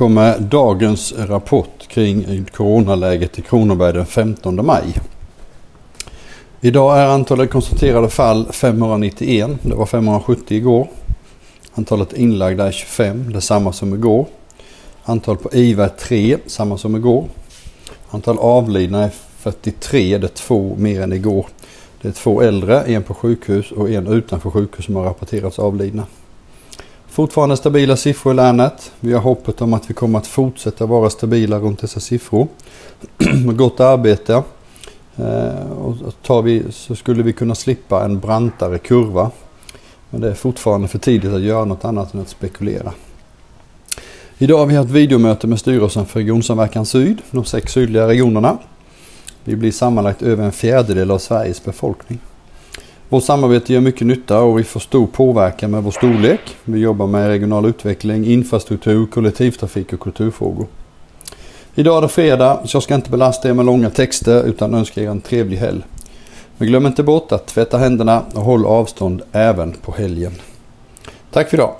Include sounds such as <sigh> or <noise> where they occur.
kommer dagens rapport kring coronaläget i Kronoberg den 15 maj. Idag är antalet konstaterade fall 591. Det var 570 igår. Antalet inlagda är 25, detsamma som igår. Antal på IVA är 3, samma som igår. Antal avlidna är 43, det är två mer än igår. Det är två äldre, en på sjukhus och en utanför sjukhus som har rapporterats avlidna. Fortfarande stabila siffror i länet. Vi har hoppet om att vi kommer att fortsätta vara stabila runt dessa siffror. <clears throat> Med gott arbete eh, och tar vi, så skulle vi kunna slippa en brantare kurva. Men det är fortfarande för tidigt att göra något annat än att spekulera. Idag har vi haft videomöte med styrelsen för Regionsamverkan Syd, de sex sydliga regionerna. Vi blir sammanlagt över en fjärdedel av Sveriges befolkning. Vårt samarbete gör mycket nytta och vi får stor påverkan med vår storlek. Vi jobbar med regional utveckling, infrastruktur, kollektivtrafik och kulturfrågor. Idag är det fredag så jag ska inte belasta er med långa texter utan önskar er en trevlig helg. Men glöm inte bort att tvätta händerna och håll avstånd även på helgen. Tack för idag!